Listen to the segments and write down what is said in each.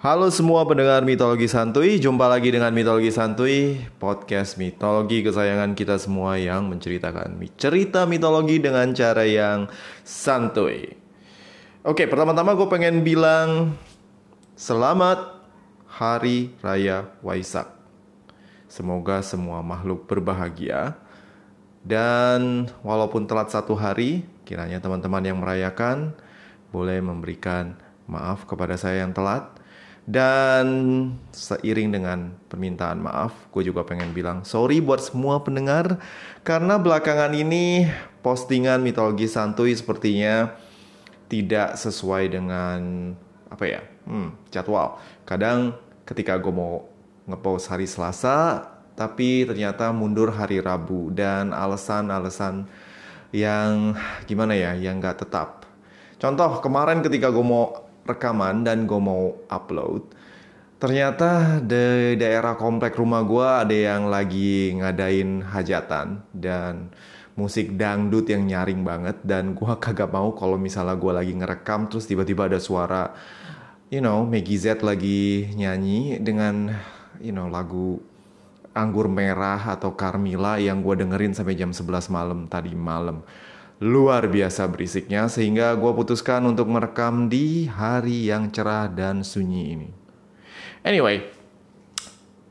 Halo semua pendengar mitologi santuy, jumpa lagi dengan mitologi santuy, podcast mitologi kesayangan kita semua yang menceritakan cerita mitologi dengan cara yang santuy. Oke, pertama-tama gue pengen bilang selamat Hari Raya Waisak. Semoga semua makhluk berbahagia dan walaupun telat satu hari, kiranya teman-teman yang merayakan boleh memberikan maaf kepada saya yang telat dan seiring dengan permintaan maaf, gue juga pengen bilang sorry buat semua pendengar karena belakangan ini postingan mitologi santuy sepertinya tidak sesuai dengan apa ya, hmm, jadwal. Kadang ketika gue mau ngepost hari Selasa, tapi ternyata mundur hari Rabu dan alasan-alasan yang gimana ya, yang gak tetap. Contoh kemarin ketika gue mau rekaman dan gue mau upload, ternyata di daerah komplek rumah gue ada yang lagi ngadain hajatan dan musik dangdut yang nyaring banget dan gue kagak mau kalau misalnya gue lagi ngerekam terus tiba-tiba ada suara you know Maggie Z lagi nyanyi dengan you know lagu Anggur Merah atau Carmila yang gue dengerin sampai jam 11 malam tadi malam luar biasa berisiknya sehingga gue putuskan untuk merekam di hari yang cerah dan sunyi ini. Anyway,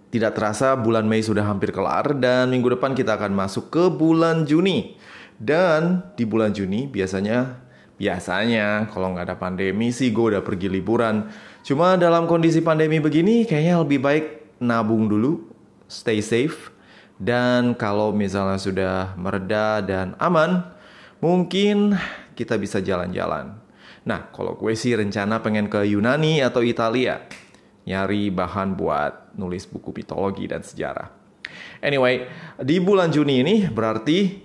tidak terasa bulan Mei sudah hampir kelar dan minggu depan kita akan masuk ke bulan Juni. Dan di bulan Juni biasanya biasanya kalau nggak ada pandemi sih gue udah pergi liburan. Cuma dalam kondisi pandemi begini kayaknya lebih baik nabung dulu, stay safe. Dan kalau misalnya sudah mereda dan aman, mungkin kita bisa jalan-jalan. Nah, kalau gue sih rencana pengen ke Yunani atau Italia. Nyari bahan buat nulis buku mitologi dan sejarah. Anyway, di bulan Juni ini berarti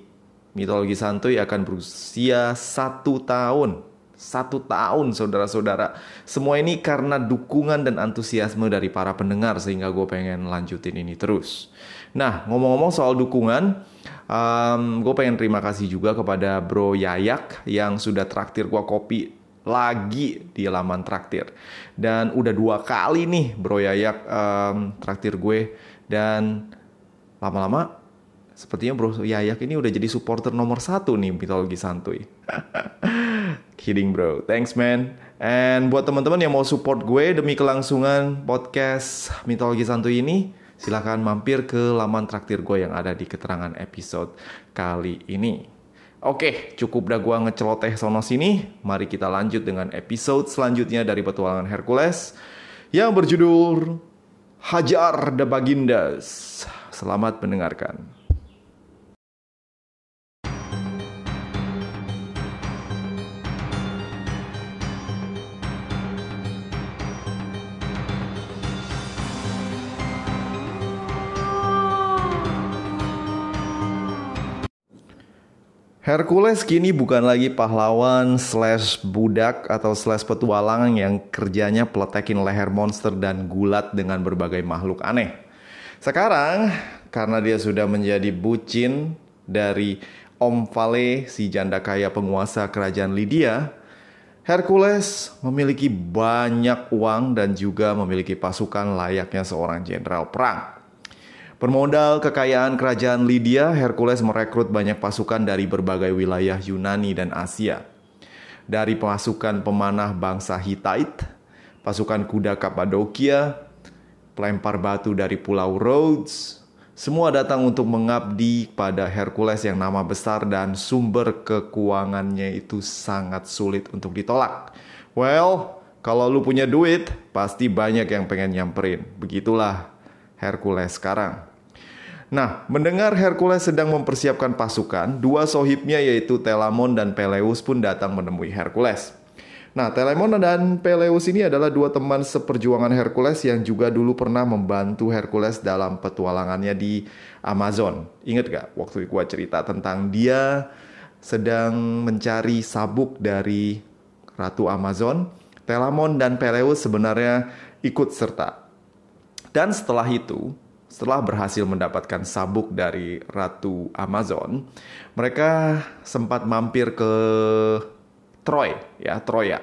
mitologi santuy akan berusia satu tahun. Satu tahun saudara-saudara. Semua ini karena dukungan dan antusiasme dari para pendengar sehingga gue pengen lanjutin ini terus. Nah, ngomong-ngomong soal dukungan, um, gue pengen terima kasih juga kepada Bro Yayak yang sudah traktir gue kopi lagi di laman traktir. Dan udah dua kali nih Bro Yayak um, traktir gue dan lama-lama sepertinya Bro Yayak ini udah jadi supporter nomor satu nih mitologi santuy. Kidding bro, thanks man. And buat teman-teman yang mau support gue demi kelangsungan podcast mitologi santuy ini, silahkan mampir ke laman traktir gue yang ada di keterangan episode kali ini. Oke, cukup dah gue ngeceloteh sono sini. Mari kita lanjut dengan episode selanjutnya dari petualangan Hercules yang berjudul Hajar the Bagindas. Selamat mendengarkan. Hercules kini bukan lagi pahlawan slash budak atau slash petualangan yang kerjanya peletekin leher monster dan gulat dengan berbagai makhluk aneh. Sekarang, karena dia sudah menjadi bucin dari Om Vale, si janda kaya penguasa kerajaan Lydia, Hercules memiliki banyak uang dan juga memiliki pasukan layaknya seorang jenderal perang. Bermodal kekayaan kerajaan Lydia, Hercules merekrut banyak pasukan dari berbagai wilayah Yunani dan Asia. Dari pasukan pemanah bangsa Hittite, pasukan kuda Kapadokia, pelempar batu dari Pulau Rhodes, semua datang untuk mengabdi pada Hercules yang nama besar dan sumber kekuangannya itu sangat sulit untuk ditolak. Well, kalau lu punya duit, pasti banyak yang pengen nyamperin. Begitulah Hercules sekarang. Nah, mendengar Hercules sedang mempersiapkan pasukan, dua sohibnya yaitu Telamon dan Peleus pun datang menemui Hercules. Nah, Telamon dan Peleus ini adalah dua teman seperjuangan Hercules yang juga dulu pernah membantu Hercules dalam petualangannya di Amazon. Ingat gak waktu gua cerita tentang dia sedang mencari sabuk dari Ratu Amazon? Telamon dan Peleus sebenarnya ikut serta. Dan setelah itu, setelah berhasil mendapatkan sabuk dari Ratu Amazon, mereka sempat mampir ke Troy, ya Troya.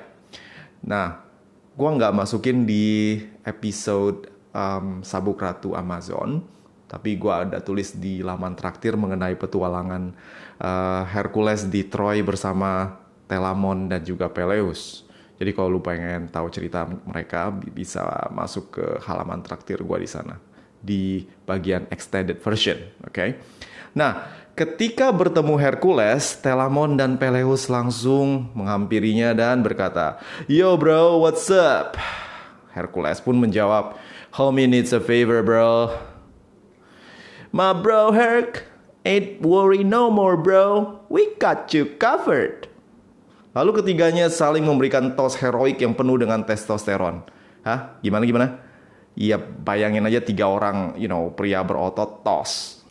Nah, gue nggak masukin di episode um, Sabuk Ratu Amazon, tapi gue ada tulis di laman traktir mengenai petualangan uh, Hercules di Troy bersama Telamon dan juga Peleus. Jadi kalau lu pengen tahu cerita mereka bisa masuk ke halaman traktir gue di sana di bagian extended version, oke? Okay? Nah, ketika bertemu Hercules, Telamon dan Peleus langsung menghampirinya dan berkata, "Yo bro, what's up?" Hercules pun menjawab, "Homie needs a favor, bro." "My bro Herc, ain't worry no more, bro. We got you covered." Lalu ketiganya saling memberikan tos heroik yang penuh dengan testosteron. Hah? Gimana gimana? Iya, bayangin aja tiga orang, you know, pria berotot tos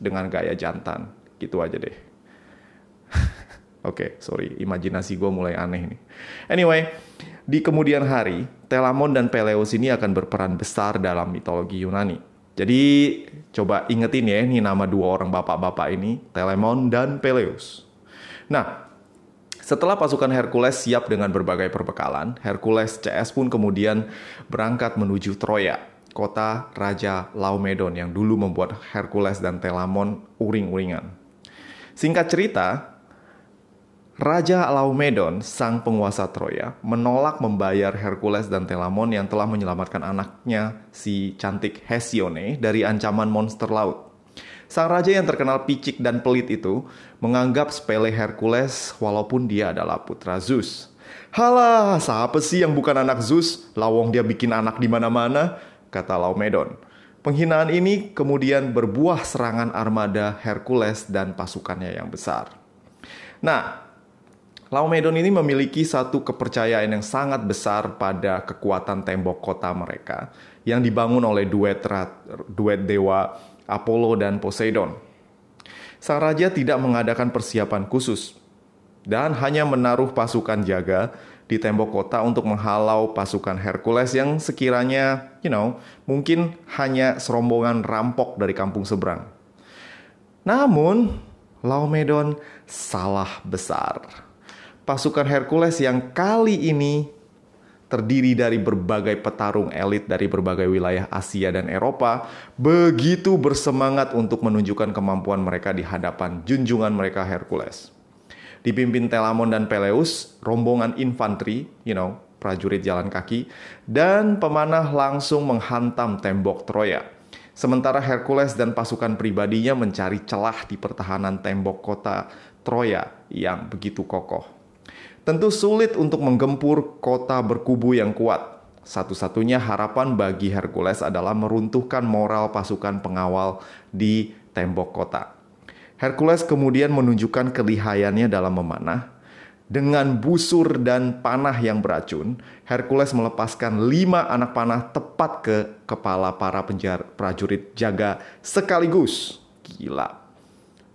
dengan gaya jantan. Gitu aja deh. Oke, okay, sorry, imajinasi gue mulai aneh nih. Anyway, di kemudian hari, Telamon dan Peleus ini akan berperan besar dalam mitologi Yunani. Jadi, coba ingetin ya, ini nama dua orang bapak-bapak ini, Telamon dan Peleus. Nah, setelah pasukan Hercules siap dengan berbagai perbekalan, Hercules CS pun kemudian berangkat menuju Troya, kota Raja Laomedon yang dulu membuat Hercules dan Telamon uring-uringan. Singkat cerita, Raja Laomedon, sang penguasa Troya, menolak membayar Hercules dan Telamon yang telah menyelamatkan anaknya si cantik Hesione dari ancaman monster laut. Sang raja yang terkenal picik dan pelit itu menganggap sepele Hercules walaupun dia adalah putra Zeus. Halah, siapa sih yang bukan anak Zeus? Lawong dia bikin anak di mana-mana, kata Laomedon. Penghinaan ini kemudian berbuah serangan armada Hercules dan pasukannya yang besar. Nah, Laomedon ini memiliki satu kepercayaan yang sangat besar pada kekuatan tembok kota mereka yang dibangun oleh duet, duet dewa Apollo dan Poseidon. Sang raja tidak mengadakan persiapan khusus dan hanya menaruh pasukan jaga di tembok kota untuk menghalau pasukan Hercules yang sekiranya, you know, mungkin hanya serombongan rampok dari kampung seberang. Namun, Laomedon salah besar. Pasukan Hercules yang kali ini terdiri dari berbagai petarung elit dari berbagai wilayah Asia dan Eropa, begitu bersemangat untuk menunjukkan kemampuan mereka di hadapan junjungan mereka Hercules. Dipimpin Telamon dan Peleus, rombongan infanteri, you know, prajurit jalan kaki, dan pemanah langsung menghantam tembok Troya. Sementara Hercules dan pasukan pribadinya mencari celah di pertahanan tembok kota Troya yang begitu kokoh. Tentu sulit untuk menggempur kota berkubu yang kuat. Satu-satunya harapan bagi Hercules adalah meruntuhkan moral pasukan pengawal di tembok kota. Hercules kemudian menunjukkan kelihayannya dalam memanah. Dengan busur dan panah yang beracun, Hercules melepaskan lima anak panah tepat ke kepala para penjar prajurit jaga sekaligus. Gila.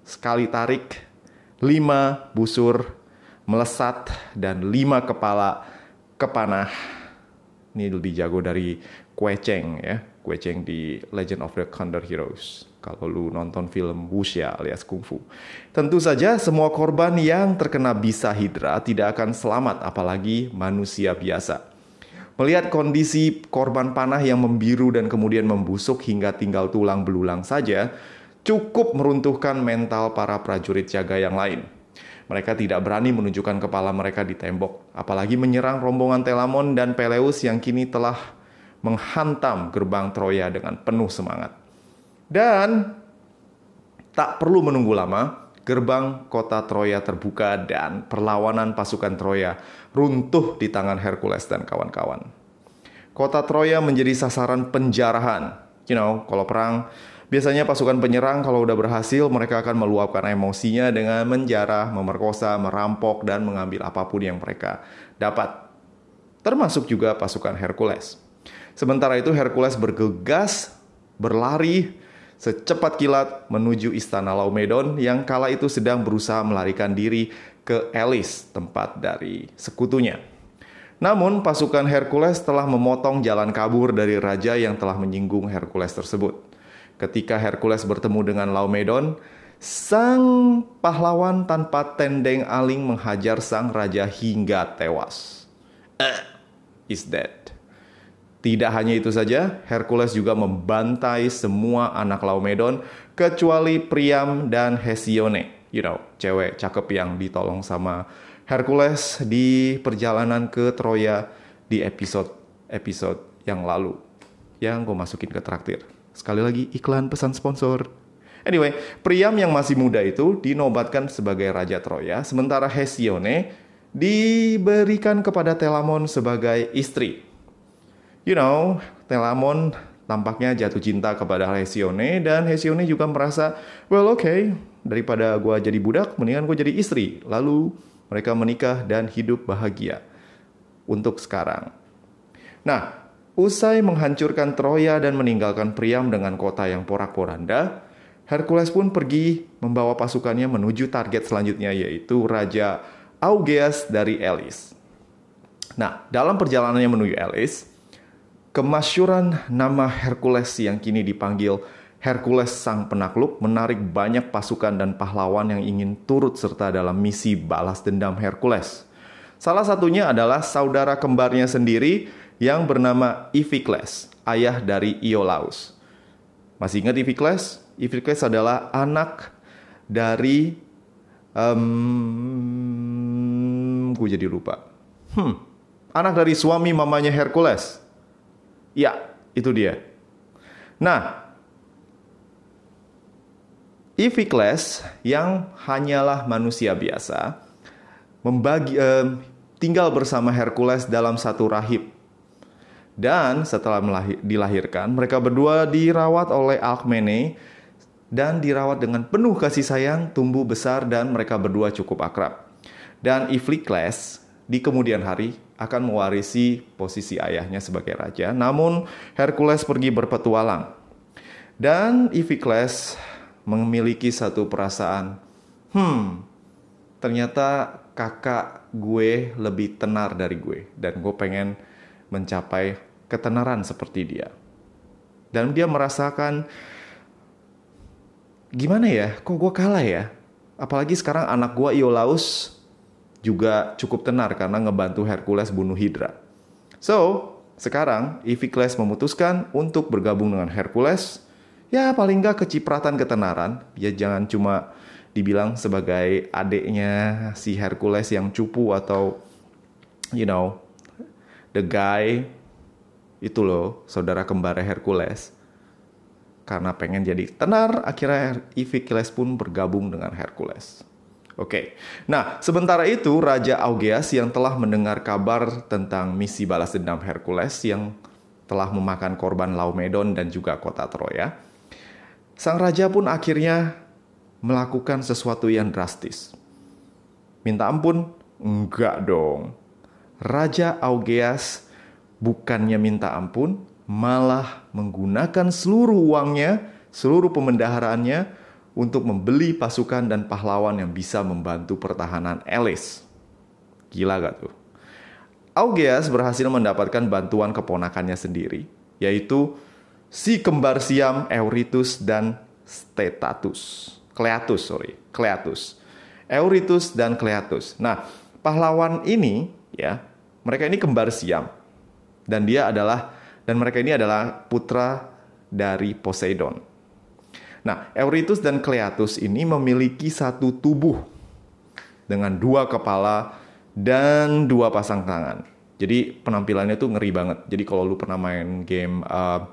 Sekali tarik, lima busur melesat dan lima kepala kepanah. Ini lebih jago dari Kue Cheng ya, Kue Cheng di Legend of the Condor Heroes. Kalau lu nonton film wuxia alias kungfu. Tentu saja semua korban yang terkena bisa hidra tidak akan selamat apalagi manusia biasa. Melihat kondisi korban panah yang membiru dan kemudian membusuk hingga tinggal tulang belulang saja, cukup meruntuhkan mental para prajurit jaga yang lain. Mereka tidak berani menunjukkan kepala mereka di tembok, apalagi menyerang rombongan Telamon dan Peleus yang kini telah menghantam gerbang Troya dengan penuh semangat. Dan tak perlu menunggu lama, gerbang kota Troya terbuka dan perlawanan pasukan Troya runtuh di tangan Hercules dan kawan-kawan. Kota Troya menjadi sasaran penjarahan. You know, kalau perang Biasanya pasukan penyerang kalau udah berhasil mereka akan meluapkan emosinya dengan menjarah, memerkosa, merampok, dan mengambil apa pun yang mereka dapat. Termasuk juga pasukan Hercules. Sementara itu Hercules bergegas, berlari secepat kilat menuju istana Laomedon yang kala itu sedang berusaha melarikan diri ke Elis, tempat dari sekutunya. Namun pasukan Hercules telah memotong jalan kabur dari raja yang telah menyinggung Hercules tersebut. Ketika Hercules bertemu dengan Laomedon, sang pahlawan tanpa tendeng aling menghajar sang raja hingga tewas. Eh, is dead. Tidak hanya itu saja, Hercules juga membantai semua anak Laomedon kecuali Priam dan Hesione. You know, cewek cakep yang ditolong sama Hercules di perjalanan ke Troya di episode-episode yang lalu. Yang gue masukin ke traktir. Sekali lagi iklan pesan sponsor. Anyway, Priam yang masih muda itu dinobatkan sebagai Raja Troya, sementara Hesione diberikan kepada Telamon sebagai istri you know, Telamon tampaknya jatuh cinta kepada Hesione dan Hesione juga merasa, well oke, okay, daripada gue jadi budak, mendingan gue jadi istri. Lalu mereka menikah dan hidup bahagia untuk sekarang. Nah, usai menghancurkan Troya dan meninggalkan Priam dengan kota yang porak-poranda, Hercules pun pergi membawa pasukannya menuju target selanjutnya yaitu Raja Augeas dari Elis. Nah, dalam perjalanannya menuju Elis, Kemasyuran nama Hercules yang kini dipanggil Hercules Sang Penakluk menarik banyak pasukan dan pahlawan yang ingin turut serta dalam misi balas dendam Hercules. Salah satunya adalah saudara kembarnya sendiri yang bernama Iphicles, ayah dari Iolaus. Masih ingat Iphicles? Iphicles adalah anak dari um, gue jadi lupa. Hmm, anak dari suami mamanya Hercules. Ya, itu dia. Nah, Iphicles yang hanyalah manusia biasa membagi eh, tinggal bersama Hercules dalam satu rahib. Dan setelah dilahirkan, mereka berdua dirawat oleh Alkmene dan dirawat dengan penuh kasih sayang, tumbuh besar dan mereka berdua cukup akrab. Dan Iphicles di kemudian hari akan mewarisi posisi ayahnya sebagai raja. Namun Hercules pergi berpetualang. Dan Iphicles memiliki satu perasaan, hmm, ternyata kakak gue lebih tenar dari gue. Dan gue pengen mencapai ketenaran seperti dia. Dan dia merasakan, gimana ya, kok gue kalah ya? Apalagi sekarang anak gue Iolaus juga cukup tenar karena ngebantu Hercules bunuh Hydra. So, sekarang Iphicles memutuskan untuk bergabung dengan Hercules. Ya paling nggak kecipratan ketenaran. Ya jangan cuma dibilang sebagai adiknya si Hercules yang cupu atau you know the guy itu loh saudara kembar Hercules karena pengen jadi tenar akhirnya Iphicles pun bergabung dengan Hercules. Oke. Nah, sementara itu Raja Augeas yang telah mendengar kabar tentang misi balas dendam Hercules yang telah memakan korban Laomedon dan juga kota Troya, sang raja pun akhirnya melakukan sesuatu yang drastis. Minta ampun? Enggak dong. Raja Augeas bukannya minta ampun, malah menggunakan seluruh uangnya, seluruh pemendaharaannya untuk membeli pasukan dan pahlawan yang bisa membantu pertahanan Elis. Gila gak tuh? Augeas berhasil mendapatkan bantuan keponakannya sendiri, yaitu si kembar siam Euritus dan Stetatus. Cleatus, sorry, Cleatus. Euritus dan Cleatus. Nah, pahlawan ini ya, mereka ini kembar siam. Dan dia adalah dan mereka ini adalah putra dari Poseidon. Nah, Euritus dan Cleatus ini memiliki satu tubuh dengan dua kepala dan dua pasang tangan. Jadi penampilannya tuh ngeri banget. Jadi kalau lu pernah main game uh,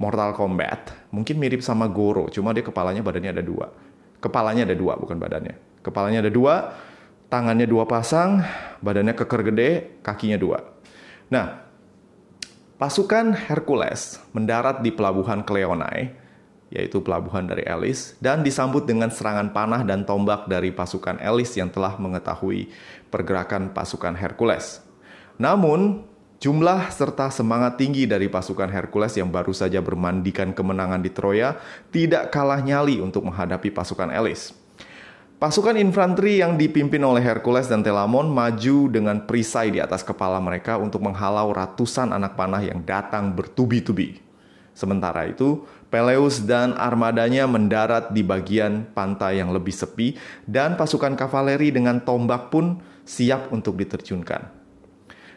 Mortal Kombat, mungkin mirip sama Goro, cuma dia kepalanya badannya ada dua. Kepalanya ada dua, bukan badannya. Kepalanya ada dua, tangannya dua pasang, badannya keker gede, kakinya dua. Nah, pasukan Hercules mendarat di pelabuhan Kleonai yaitu pelabuhan dari Elis, dan disambut dengan serangan panah dan tombak dari pasukan Elis yang telah mengetahui pergerakan pasukan Hercules. Namun, jumlah serta semangat tinggi dari pasukan Hercules yang baru saja bermandikan kemenangan di Troya tidak kalah nyali untuk menghadapi pasukan Elis. Pasukan infanteri yang dipimpin oleh Hercules dan Telamon maju dengan perisai di atas kepala mereka untuk menghalau ratusan anak panah yang datang bertubi-tubi. Sementara itu, Peleus dan armadanya mendarat di bagian pantai yang lebih sepi dan pasukan kavaleri dengan tombak pun siap untuk diterjunkan.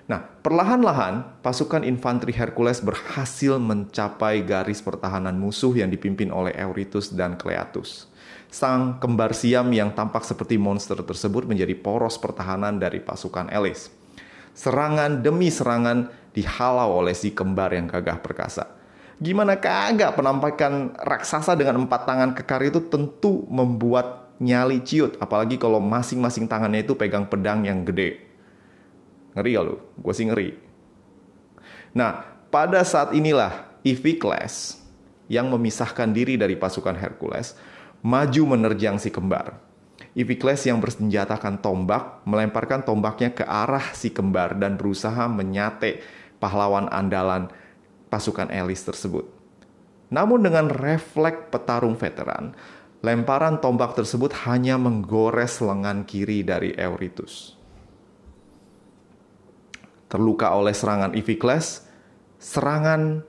Nah, perlahan-lahan pasukan infanteri Hercules berhasil mencapai garis pertahanan musuh yang dipimpin oleh Eurytus dan Cleatus. Sang kembar siam yang tampak seperti monster tersebut menjadi poros pertahanan dari pasukan Elis. Serangan demi serangan dihalau oleh si kembar yang gagah perkasa. Gimana kagak penampakan raksasa dengan empat tangan kekar itu tentu membuat nyali ciut. Apalagi kalau masing-masing tangannya itu pegang pedang yang gede. Ngeri ya lu? Gue sih ngeri. Nah, pada saat inilah Iphicles yang memisahkan diri dari pasukan Hercules maju menerjang si kembar. Iphicles yang bersenjatakan tombak melemparkan tombaknya ke arah si kembar dan berusaha menyate pahlawan andalan pasukan Elis tersebut. Namun dengan refleks petarung veteran, lemparan tombak tersebut hanya menggores lengan kiri dari Eurytus terluka oleh serangan Iphicles, serangan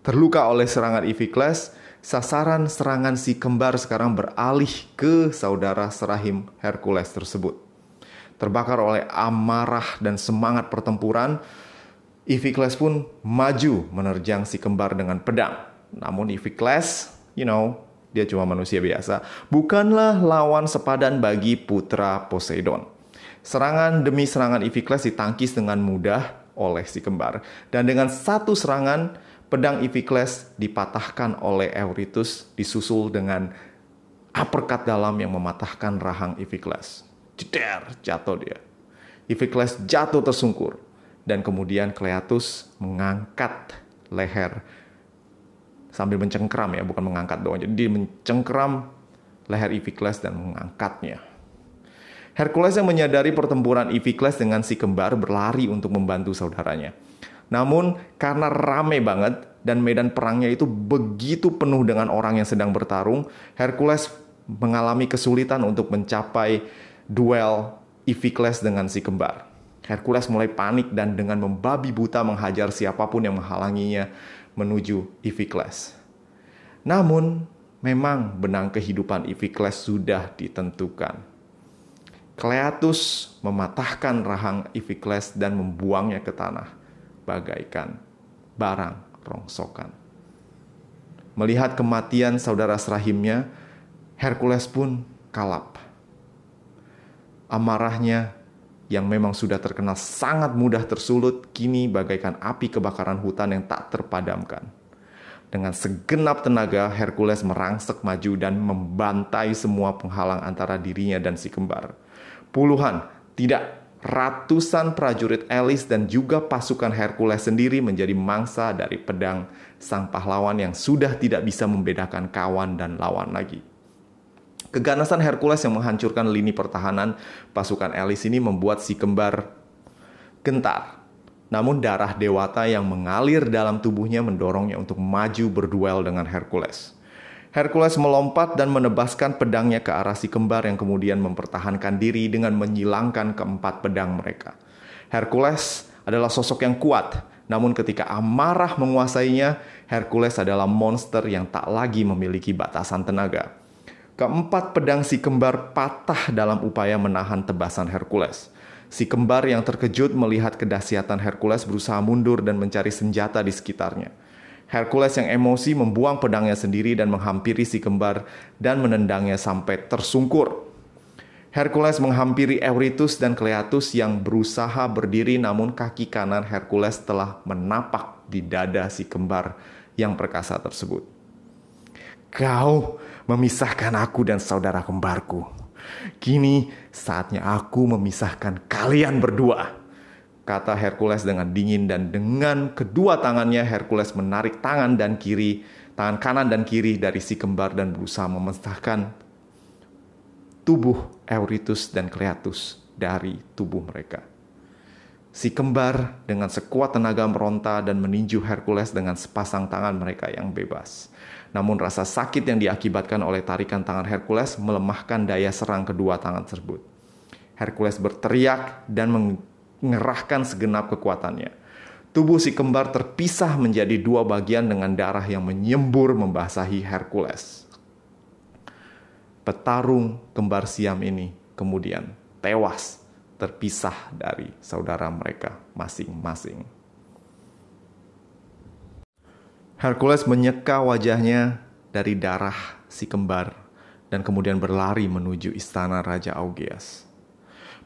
terluka oleh serangan Iphicles, sasaran serangan si kembar sekarang beralih ke saudara serahim Hercules tersebut. Terbakar oleh amarah dan semangat pertempuran, Iphicles pun maju menerjang si kembar dengan pedang. Namun Iphicles, you know, dia cuma manusia biasa, bukanlah lawan sepadan bagi putra Poseidon. Serangan demi serangan Iphicles ditangkis dengan mudah oleh si kembar. Dan dengan satu serangan, pedang Iphicles dipatahkan oleh Eurytus disusul dengan uppercut dalam yang mematahkan rahang Iphicles. Jeder, jatuh dia. Iphicles jatuh tersungkur. Dan kemudian Cleatus mengangkat leher sambil mencengkram ya, bukan mengangkat doang. Jadi mencengkram leher Iphicles dan mengangkatnya. Hercules yang menyadari pertempuran Iphicles dengan si kembar berlari untuk membantu saudaranya. Namun karena rame banget dan medan perangnya itu begitu penuh dengan orang yang sedang bertarung, Hercules mengalami kesulitan untuk mencapai duel Iphicles dengan si kembar. Hercules mulai panik dan dengan membabi buta menghajar siapa pun yang menghalanginya menuju Iphicles. Namun, memang benang kehidupan Iphicles sudah ditentukan. Cleatus mematahkan rahang Iphicles dan membuangnya ke tanah bagaikan barang rongsokan. Melihat kematian saudara serahimnya, Hercules pun kalap. Amarahnya yang memang sudah terkenal sangat mudah tersulut, kini bagaikan api kebakaran hutan yang tak terpadamkan. Dengan segenap tenaga, Hercules merangsek maju dan membantai semua penghalang antara dirinya dan si kembar puluhan, tidak ratusan prajurit Elis dan juga pasukan Hercules sendiri menjadi mangsa dari pedang sang pahlawan yang sudah tidak bisa membedakan kawan dan lawan lagi. Keganasan Hercules yang menghancurkan lini pertahanan pasukan Elis ini membuat si kembar gentar. Namun darah dewata yang mengalir dalam tubuhnya mendorongnya untuk maju berduel dengan Hercules. Hercules melompat dan menebaskan pedangnya ke arah si kembar yang kemudian mempertahankan diri dengan menyilangkan keempat pedang mereka. Hercules adalah sosok yang kuat, namun ketika amarah menguasainya, Hercules adalah monster yang tak lagi memiliki batasan tenaga. Keempat pedang si kembar patah dalam upaya menahan tebasan Hercules. Si kembar yang terkejut melihat kedahsyatan Hercules berusaha mundur dan mencari senjata di sekitarnya. Hercules yang emosi membuang pedangnya sendiri dan menghampiri si kembar dan menendangnya sampai tersungkur. Hercules menghampiri Eurytus dan Cleatus yang berusaha berdiri namun kaki kanan Hercules telah menapak di dada si kembar yang perkasa tersebut. Kau memisahkan aku dan saudara kembarku. Kini saatnya aku memisahkan kalian berdua kata Hercules dengan dingin dan dengan kedua tangannya Hercules menarik tangan dan kiri, tangan kanan dan kiri dari si kembar dan berusaha memisahkan tubuh Eurytus dan Cleatus dari tubuh mereka. Si kembar dengan sekuat tenaga meronta dan meninju Hercules dengan sepasang tangan mereka yang bebas. Namun rasa sakit yang diakibatkan oleh tarikan tangan Hercules melemahkan daya serang kedua tangan tersebut. Hercules berteriak dan mengerahkan segenap kekuatannya. Tubuh si kembar terpisah menjadi dua bagian dengan darah yang menyembur membasahi Hercules. Petarung kembar siam ini kemudian tewas terpisah dari saudara mereka masing-masing. Hercules menyeka wajahnya dari darah si kembar dan kemudian berlari menuju istana Raja Augeas.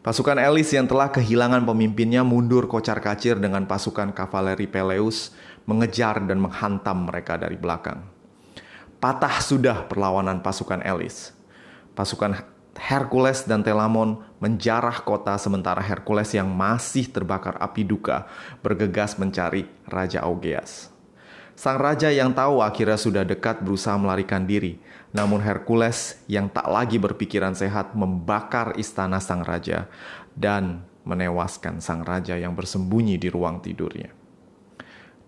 Pasukan Elis yang telah kehilangan pemimpinnya mundur kocar-kacir dengan pasukan kavaleri Peleus mengejar dan menghantam mereka dari belakang. Patah sudah perlawanan pasukan Elis. Pasukan Hercules dan Telamon menjarah kota sementara Hercules yang masih terbakar api duka bergegas mencari Raja Augeas. Sang raja yang tahu akhirnya sudah dekat berusaha melarikan diri, namun Hercules yang tak lagi berpikiran sehat membakar istana sang raja dan menewaskan sang raja yang bersembunyi di ruang tidurnya.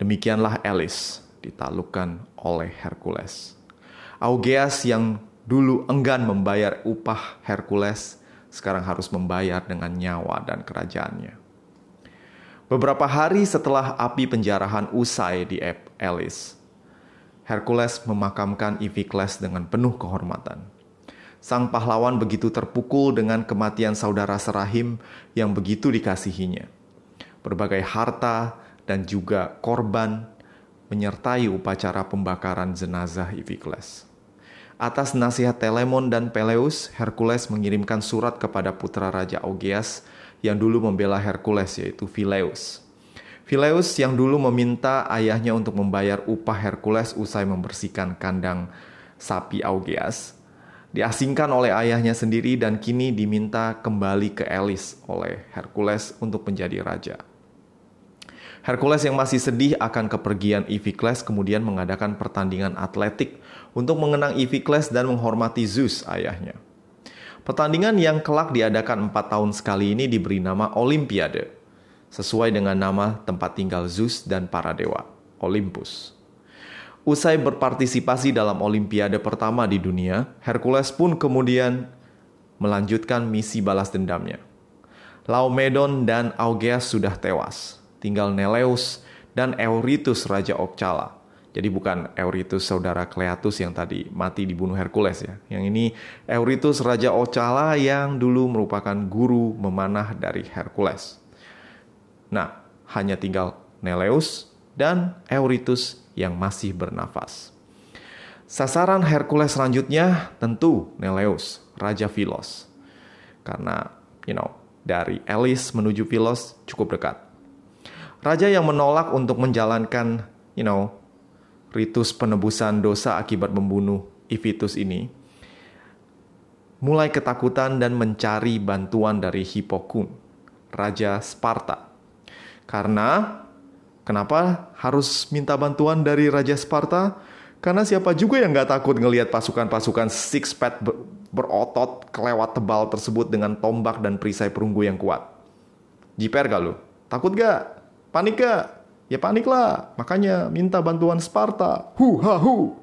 Demikianlah Elis ditaklukkan oleh Hercules. Augeas yang dulu enggan membayar upah Hercules sekarang harus membayar dengan nyawa dan kerajaannya. Beberapa hari setelah api penjarahan usai di Elis, Hercules memakamkan Iphicles dengan penuh kehormatan. Sang pahlawan begitu terpukul dengan kematian saudara serahim yang begitu dikasihinya. Berbagai harta dan juga korban menyertai upacara pembakaran jenazah Iphicles. Atas nasihat Telemon dan Peleus, Hercules mengirimkan surat kepada putra Raja Augeas yang dulu membela Hercules yaitu Phileus. Phileus yang dulu meminta ayahnya untuk membayar upah Hercules usai membersihkan kandang sapi Augeas, diasingkan oleh ayahnya sendiri dan kini diminta kembali ke Elis oleh Hercules untuk menjadi raja. Hercules yang masih sedih akan kepergian Iphicles kemudian mengadakan pertandingan atletik untuk mengenang Iphicles dan menghormati Zeus ayahnya. Pertandingan yang kelak diadakan empat tahun sekali ini diberi nama Olimpiade, sesuai dengan nama tempat tinggal Zeus dan para dewa, Olympus. Usai berpartisipasi dalam Olimpiade pertama di dunia, Hercules pun kemudian melanjutkan misi balas dendamnya. Laomedon dan Augeas sudah tewas, tinggal Neleus dan Eurytus Raja Okcala jadi bukan Eurytus saudara Cleatus yang tadi mati dibunuh Hercules ya. Yang ini Eurytus Raja Ocala yang dulu merupakan guru memanah dari Hercules. Nah, hanya tinggal Neleus dan Eurytus yang masih bernafas. Sasaran Hercules selanjutnya tentu Neleus, Raja Philos. Karena, you know, dari Elis menuju Philos cukup dekat. Raja yang menolak untuk menjalankan, you know, ritus penebusan dosa akibat membunuh Ivitus ini, mulai ketakutan dan mencari bantuan dari Hippokun, Raja Sparta. Karena kenapa harus minta bantuan dari Raja Sparta? Karena siapa juga yang nggak takut ngelihat pasukan-pasukan six pack berotot kelewat tebal tersebut dengan tombak dan perisai perunggu yang kuat. Jiper gak lu? Takut gak? Panik gak? Ya paniklah, makanya minta bantuan Sparta. Hu ha hu.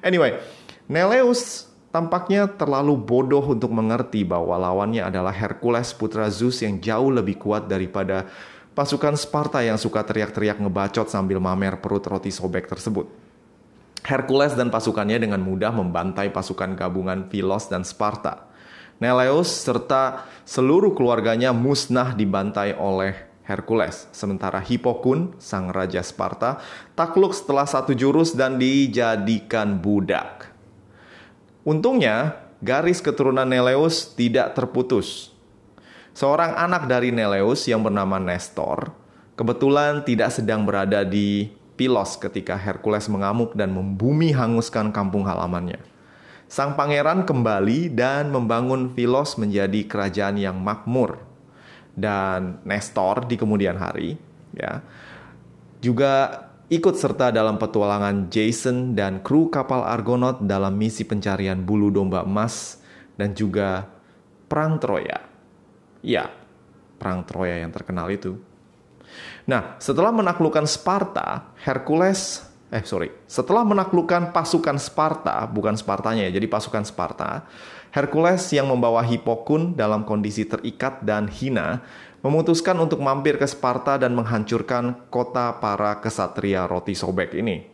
Anyway, Neleus tampaknya terlalu bodoh untuk mengerti bahwa lawannya adalah Hercules putra Zeus yang jauh lebih kuat daripada pasukan Sparta yang suka teriak-teriak ngebacot sambil mamer perut roti sobek tersebut. Hercules dan pasukannya dengan mudah membantai pasukan gabungan Philos dan Sparta. Neleus serta seluruh keluarganya musnah dibantai oleh Hercules. Sementara Hippokun, sang raja Sparta, takluk setelah satu jurus dan dijadikan budak. Untungnya, garis keturunan Neleus tidak terputus. Seorang anak dari Neleus yang bernama Nestor, kebetulan tidak sedang berada di Pilos ketika Hercules mengamuk dan membumi hanguskan kampung halamannya. Sang pangeran kembali dan membangun Pilos menjadi kerajaan yang makmur dan Nestor di kemudian hari ya juga ikut serta dalam petualangan Jason dan kru kapal Argonaut dalam misi pencarian bulu domba emas dan juga perang Troya. Ya, perang Troya yang terkenal itu. Nah, setelah menaklukkan Sparta, Hercules eh sorry, setelah menaklukkan pasukan Sparta, bukan Spartanya ya, jadi pasukan Sparta, Hercules yang membawa Hippokun dalam kondisi terikat dan hina memutuskan untuk mampir ke Sparta dan menghancurkan kota para kesatria roti sobek ini.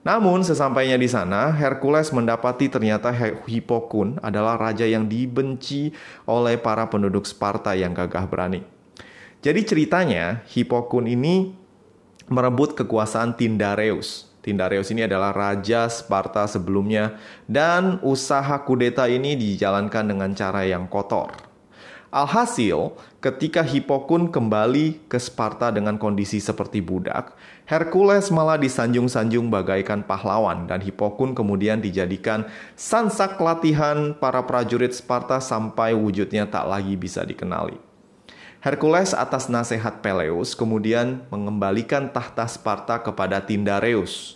Namun sesampainya di sana, Hercules mendapati ternyata Hippokun adalah raja yang dibenci oleh para penduduk Sparta yang gagah berani. Jadi ceritanya, Hippokun ini merebut kekuasaan Tindareus. Tindareus ini adalah raja Sparta sebelumnya dan usaha kudeta ini dijalankan dengan cara yang kotor. Alhasil, ketika Hippokun kembali ke Sparta dengan kondisi seperti budak, Hercules malah disanjung-sanjung bagaikan pahlawan dan Hippokun kemudian dijadikan sansak latihan para prajurit Sparta sampai wujudnya tak lagi bisa dikenali. Hercules atas nasihat Peleus kemudian mengembalikan tahta Sparta kepada Tindareus.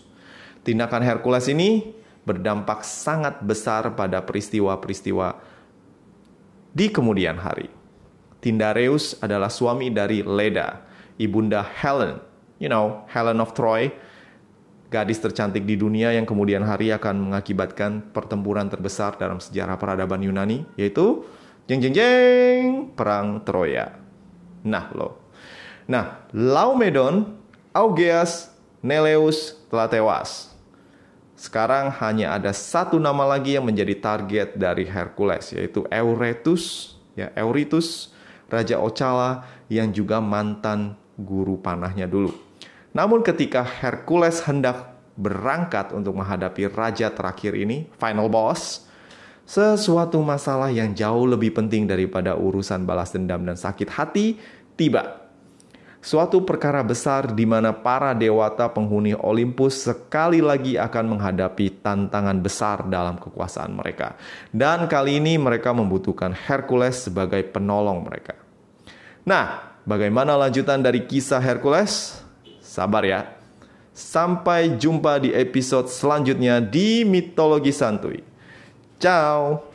Tindakan Hercules ini berdampak sangat besar pada peristiwa-peristiwa di kemudian hari. Tindareus adalah suami dari Leda, ibunda Helen. You know, Helen of Troy, gadis tercantik di dunia yang kemudian hari akan mengakibatkan pertempuran terbesar dalam sejarah peradaban Yunani, yaitu jeng jeng jeng perang Troya. Nah, lo. Nah, Laomedon, Augeas, Neleus telah tewas. Sekarang hanya ada satu nama lagi yang menjadi target dari Hercules yaitu Euretus, ya Euritus, Raja Ocala yang juga mantan guru panahnya dulu. Namun ketika Hercules hendak berangkat untuk menghadapi raja terakhir ini, final boss, sesuatu masalah yang jauh lebih penting daripada urusan balas dendam dan sakit hati tiba suatu perkara besar di mana para dewata penghuni Olympus sekali lagi akan menghadapi tantangan besar dalam kekuasaan mereka. Dan kali ini mereka membutuhkan Hercules sebagai penolong mereka. Nah, bagaimana lanjutan dari kisah Hercules? Sabar ya. Sampai jumpa di episode selanjutnya di Mitologi Santuy. Ciao.